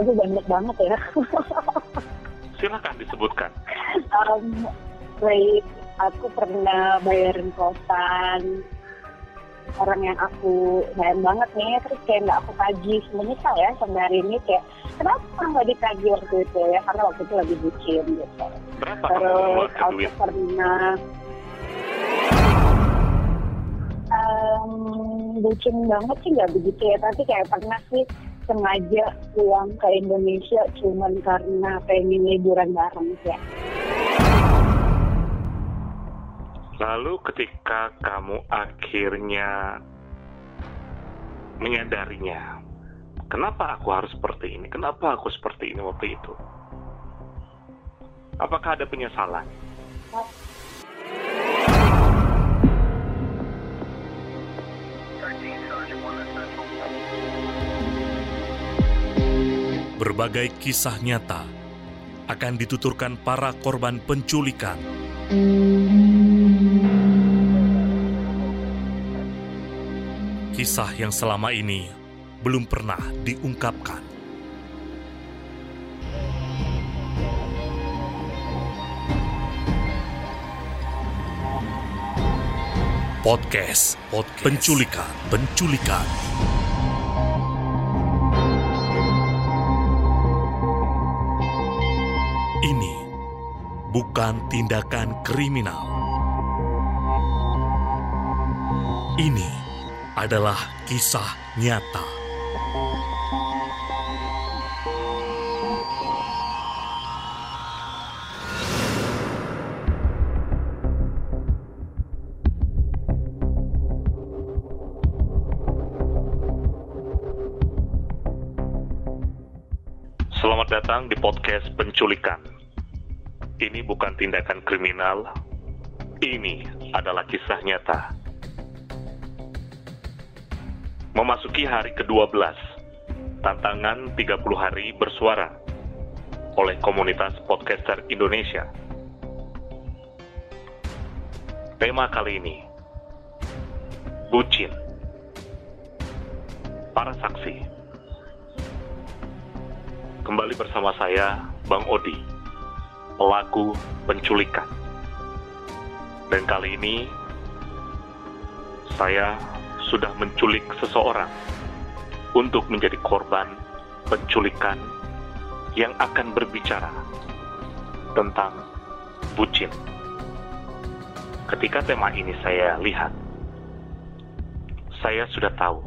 Aduh banyak banget ya. Silakan disebutkan. um, baik, aku pernah bayarin kosan orang yang aku sayang banget nih terus kayak nggak aku kaji menyesal ya sampai hari ini kayak kenapa nggak dikaji waktu itu ya karena waktu itu lagi bucin gitu Berapa terus aku duit? pernah um, bucin banget sih nggak begitu ya tapi kayak pernah sih sengaja pulang ke Indonesia cuman karena pengen liburan bareng ya Lalu ketika kamu akhirnya menyadarinya, kenapa aku harus seperti ini? Kenapa aku seperti ini waktu itu? Apakah ada penyesalan? Berbagai kisah nyata akan dituturkan para korban penculikan. Kisah yang selama ini belum pernah diungkapkan. Podcast, podcast penculikan, penculikan. Bukan tindakan kriminal. Ini adalah kisah nyata. Selamat datang di podcast penculikan. Ini bukan tindakan kriminal. Ini adalah kisah nyata. Memasuki hari ke-12, tantangan 30 hari bersuara oleh komunitas podcaster Indonesia. Tema kali ini, Bucin. Para saksi. Kembali bersama saya, Bang Odi, pelaku penculikan. Dan kali ini, saya sudah menculik seseorang untuk menjadi korban penculikan yang akan berbicara tentang bucin. Ketika tema ini saya lihat, saya sudah tahu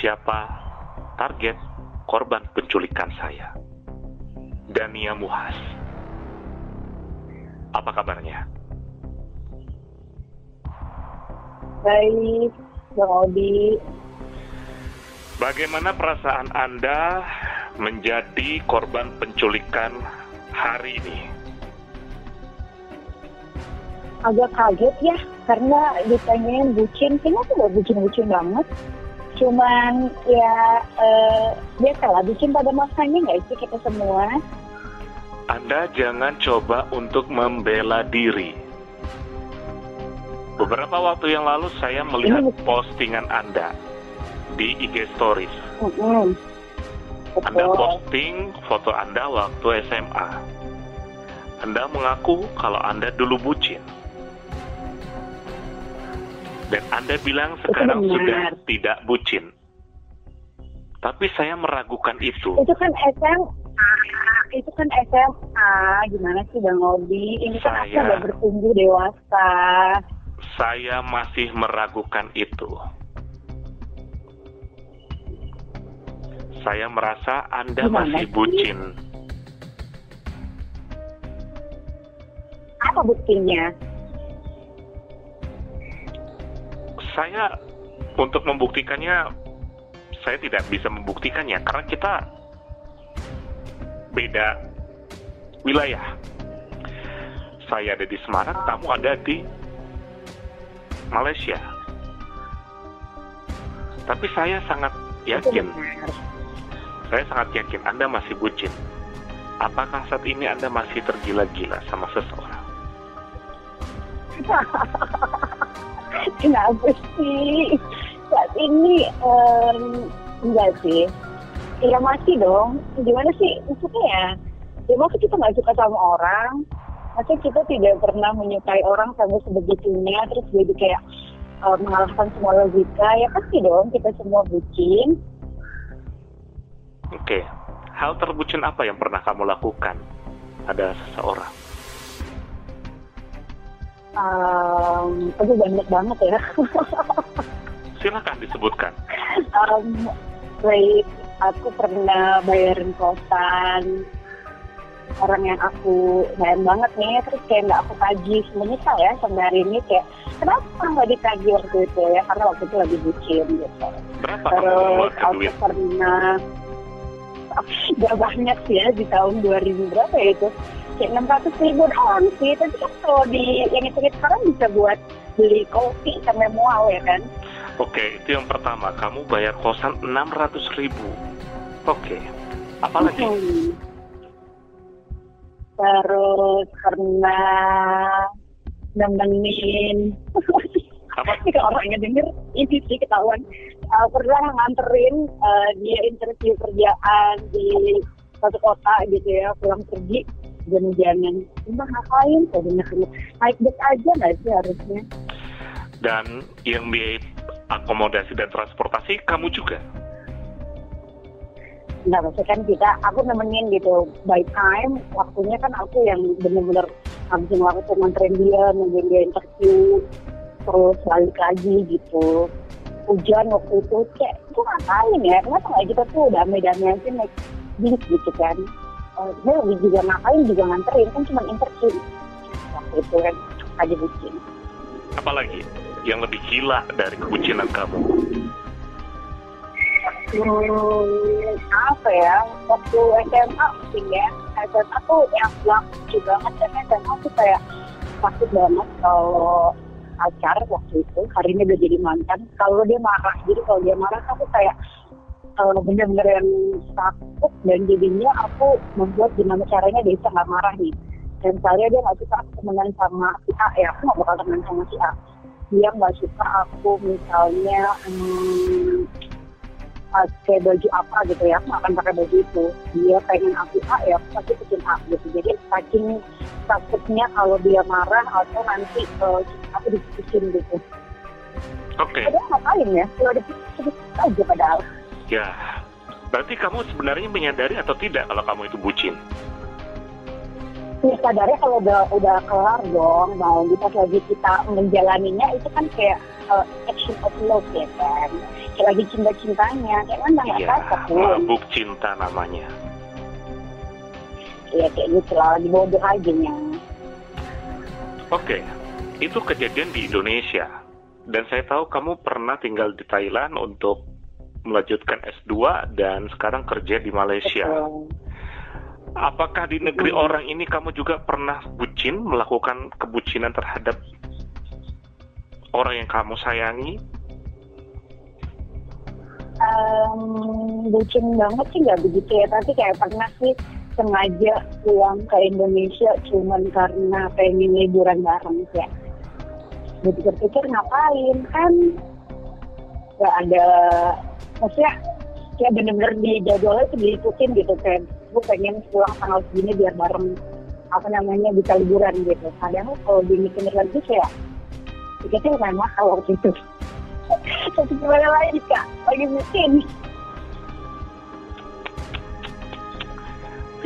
siapa target korban penculikan saya. Dania Muhas. Apa kabarnya? baik Bang Odi Bagaimana perasaan Anda menjadi korban penculikan hari ini? agak kaget ya karena ditanyain bucin kayaknya tuh gak bucin-bucin banget cuman ya eh, biasalah bucin pada masanya nggak sih kita semua Anda jangan coba untuk membela diri. Beberapa waktu yang lalu saya melihat postingan Anda di IG Stories. Anda posting foto Anda waktu SMA. Anda mengaku kalau Anda dulu bucin. Dan Anda bilang sekarang sudah tidak bucin. Tapi saya meragukan itu. itu kan SMA itu kan SMA gimana sih Bang Odi ini kan Saya- udah bertumbuh dewasa Saya masih meragukan itu. Saya merasa Anda Gimana masih sih? bucin. apa buktinya Saya untuk membuktikannya saya tidak bisa membuktikannya karena kita beda wilayah. Saya ada di Semarang, kamu ada di Malaysia. Tapi saya sangat yakin, saya sangat yakin Anda masih bucin. Apakah saat ini Anda masih tergila-gila sama seseorang? kenapa sih saat ini em, enggak sih ya masih dong. Gimana sih? Maksudnya ya ya maksud kita nggak suka sama orang. Maksudnya kita tidak pernah menyukai orang sampai sebegitunya terus jadi kayak uh, mengalahkan semua logika? Ya pasti dong kita semua bucin. Oke, hal terbucin apa yang pernah kamu lakukan? Pada seseorang? um, aduh banyak banget ya. Silakan disebutkan. um, like aku pernah bayarin kosan. Orang yang aku sayang banget nih terus kayak nggak aku tagih. Menyesal ya sampai hari ini kayak kenapa nggak ditagih waktu itu ya? Karena waktu itu lagi bucin gitu. Berapa terus aku duit? pernah gak banyak sih ya di tahun 2000 berapa ya itu? Kayak 600 ribu doang sih. Tapi kan kalau di yang itu sekarang bisa buat beli kopi sampai mual ya kan Oke, itu yang pertama. Kamu bayar kosan 600 ribu. Oke, apalagi? Hmm. Terus pernah nemenin Apa? ini kalau orangnya denger ini sih ketahuan Uh, pernah nganterin uh, dia interview kerjaan di satu kota gitu ya pulang pergi jalan-jalan Mbak ngapain dengar naik bus aja nggak sih harusnya Dan yang biaya akomodasi dan transportasi kamu juga. Nah, maksudnya kan kita, aku nemenin gitu by time, waktunya kan aku yang bener-bener habisin waktu nganterin dia, nungguin dia interview, terus balik lagi gitu. Hujan waktu itu, kayak itu ngapain ya? Kenapa nggak kita tuh damai-damai aja naik bis gitu kan? Uh, dia juga ngapain juga nganterin, kan cuma interview. Waktu itu kan aja bucin. Apalagi yang lebih gila dari kebucinan kamu? Hmm, apa ya? Waktu SMA mungkin ya. SMA tuh yang lucu banget karena SMA tuh kayak sakit banget kalau pacar waktu itu. Hari ini udah jadi mantan. Kalau dia marah, jadi kalau dia marah aku kayak uh, bener-bener yang takut dan jadinya aku membuat gimana caranya dia bisa nggak marah nih. Dan misalnya dia nggak suka aku temenan sama si A, ya aku nggak bakal temenan sama si A. Dia nggak suka aku misalnya hmm, pakai baju apa gitu ya aku akan pakai baju itu. Dia pengen aku A ya aku pasti bikin A gitu. Jadi saking takutnya kalau dia marah atau nanti uh, aku diputusin gitu. Oke, ada ngapain ya? Kalau diputusin aja padahal. Ya. Berarti kamu sebenarnya menyadari atau tidak kalau kamu itu bucin? Ya sadarnya kalau udah udah kelar dong mau di pas lagi kita menjalaninya itu kan kayak uh, action of love ya kan kayak lagi cinta-cintanya kayak mana nggak Iya, mabuk cinta namanya. ya kayak gitu lah lagi bodoh aja nya Oke, itu kejadian di Indonesia. Dan saya tahu kamu pernah tinggal di Thailand untuk melanjutkan S2 dan sekarang kerja di Malaysia. Betul. Apakah di negeri Hmm. orang ini kamu juga pernah bucin melakukan kebucinan terhadap orang yang kamu sayangi? Um, bucin banget sih nggak begitu ya tapi kayak pernah sih sengaja pulang ke Indonesia cuman karena pengen liburan bareng ya berpikir-pikir ngapain kan nggak ada maksudnya kayak bener-bener di jadwalnya itu diikutin gitu kayak gue pengen pulang tanggal segini biar bareng apa namanya bisa liburan gitu. Kadang kalau dimikir lagi kayak tiketnya lumayan mahal waktu itu. Tapi gimana lagi kak? Lagi mungkin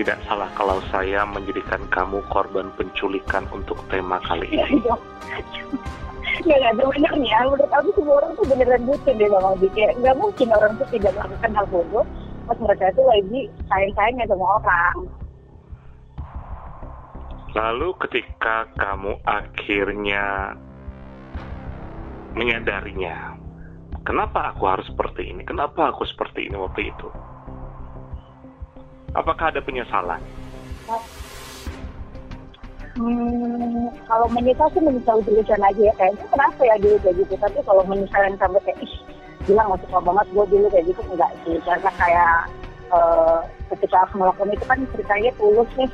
Tidak salah kalau saya menjadikan kamu korban penculikan untuk tema kali ya ini. dong. Nggak nggak sebenarnya menurut aku semua orang tuh beneran bucin deh bang Aldi. Kayak nggak mungkin orang tuh tidak melakukan hal bodoh pas mereka itu lagi sayang-sayangnya sama orang Lalu ketika kamu akhirnya menyadarinya, kenapa aku harus seperti ini? Kenapa aku seperti ini waktu itu? Apakah ada penyesalan? Hmm, kalau menyesal sih menyesal tulisan aja ya kayaknya kenapa ya dulu kayak gitu tapi kalau menyesal yang sampai kayak ih bilang nggak suka banget gue dulu kayak gitu enggak sih karena kayak uh, ketika aku melakukan itu kan ceritanya tulus nih.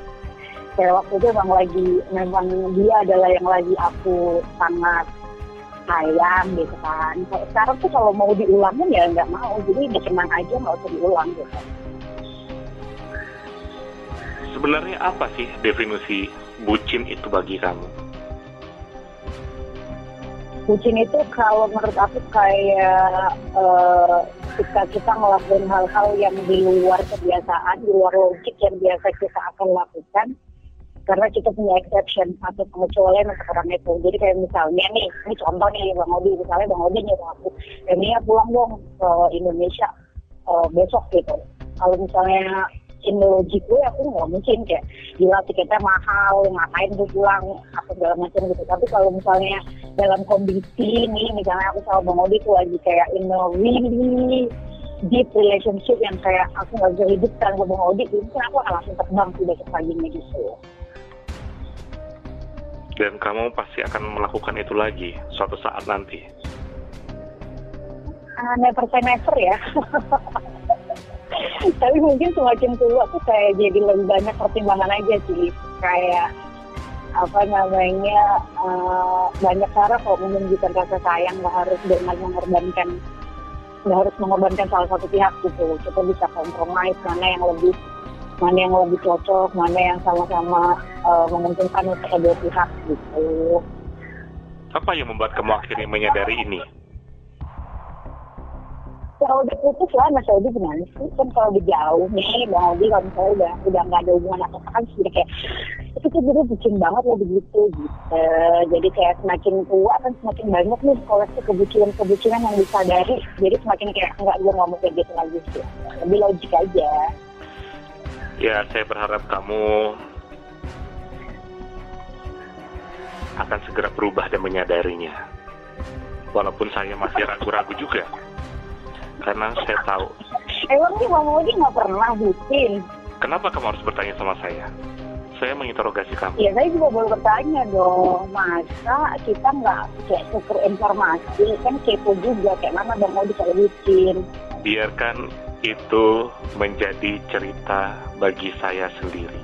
Kayak waktu itu memang lagi memang dia adalah yang lagi aku sangat sayang gitu kan. Sekarang tuh kalau mau diulangin ya nggak mau jadi udah tenang aja nggak usah diulang gitu. Sebenarnya apa sih definisi bucin itu bagi kamu? Bucin itu kalau menurut aku kayak uh, kita ngelakuin hal-hal yang di luar kebiasaan, di luar logik yang biasa kita akan lakukan, karena kita punya exception atau pengecualian untuk orang itu. Jadi kayak misalnya nih, ini contoh nih Bang Odi, misalnya Bang Odi nyuruh aku, ini ya pulang dong ke Indonesia uh, besok gitu. Kalau misalnya in logik gue aku nggak mungkin kayak gila tiketnya mahal ngapain tuh pulang apa segala macam gitu tapi kalau misalnya dalam kondisi ini misalnya aku sama bang Odi tuh lagi kayak in a really deep relationship yang kayak aku nggak bisa hidup tanpa bang Odi mungkin aku akan langsung terbang sih besok paginya gitu dan kamu pasti akan melakukan itu lagi suatu saat nanti. Uh, never say never ya. tapi mungkin semakin tua tuh kayak jadi lebih banyak pertimbangan aja sih. Kayak apa namanya uh, banyak cara kok menunjukkan rasa sayang. Nggak harus dengan mengorbankan nggak harus mengorbankan salah satu pihak gitu. Kita bisa kompromi mana yang lebih mana yang lebih cocok mana yang sama-sama uh, menguntungkan untuk kedua pihak gitu. Apa yang membuat kamu akhirnya menyadari ini kalau udah putus lah Mas Odi gimana sih? Kan kalau udah jauh nih Bang Odi kalau misalnya udah udah nggak ada hubungan apa apa kan sudah kayak itu tuh dulu bucin banget loh begitu gitu. Jadi kayak semakin tua kan semakin banyak nih koleksi kebucinan-kebucinan yang disadari. Jadi semakin kayak nggak gue mau kayak gitu lagi sih. Lebih logik aja. Ya saya berharap kamu akan segera berubah dan menyadarinya. Walaupun saya masih ragu-ragu juga karena saya tahu. Emang nih Bang Odi nggak pernah bucin? Kenapa kamu harus bertanya sama saya? Saya menginterogasi kamu. Iya, saya juga boleh bertanya dong. Masa kita nggak kayak tuker informasi? Kan kepo juga, kayak mana Bang Odi kalau bucin. Biarkan itu menjadi cerita bagi saya sendiri.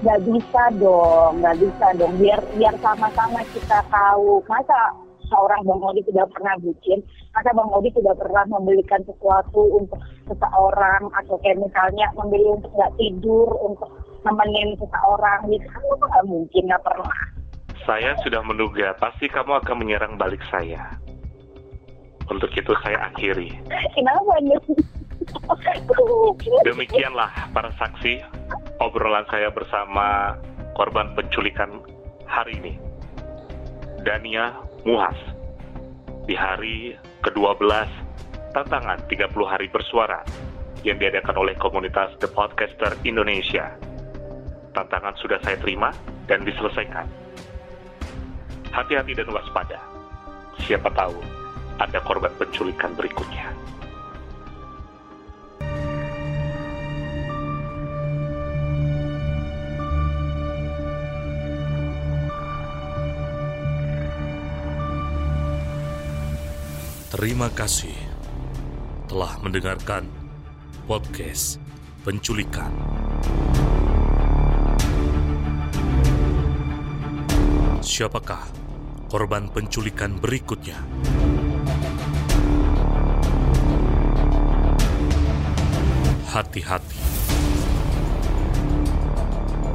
Gak bisa dong, gak bisa dong. Biar biar sama-sama kita tahu. Masa seorang Bang Odi tidak pernah bucin, maka Bang Odi tidak pernah membelikan sesuatu untuk seseorang atau kayak misalnya membeli untuk nggak tidur, untuk nemenin seseorang gitu, kan nggak mungkin, nggak pernah. Saya sudah menduga pasti kamu akan menyerang balik saya. Untuk itu saya akhiri. Kenapa nih? Demikianlah para saksi obrolan saya bersama korban penculikan hari ini. Dania Muhas. Di hari ke-12 tantangan 30 hari bersuara yang diadakan oleh komunitas The Podcaster Indonesia. Tantangan sudah saya terima dan diselesaikan. Hati-hati dan waspada. Siapa tahu ada korban penculikan berikutnya. Terima kasih telah mendengarkan podcast penculikan. Siapakah korban penculikan berikutnya? Hati-hati.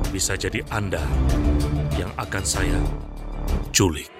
Bisa jadi Anda yang akan saya culik.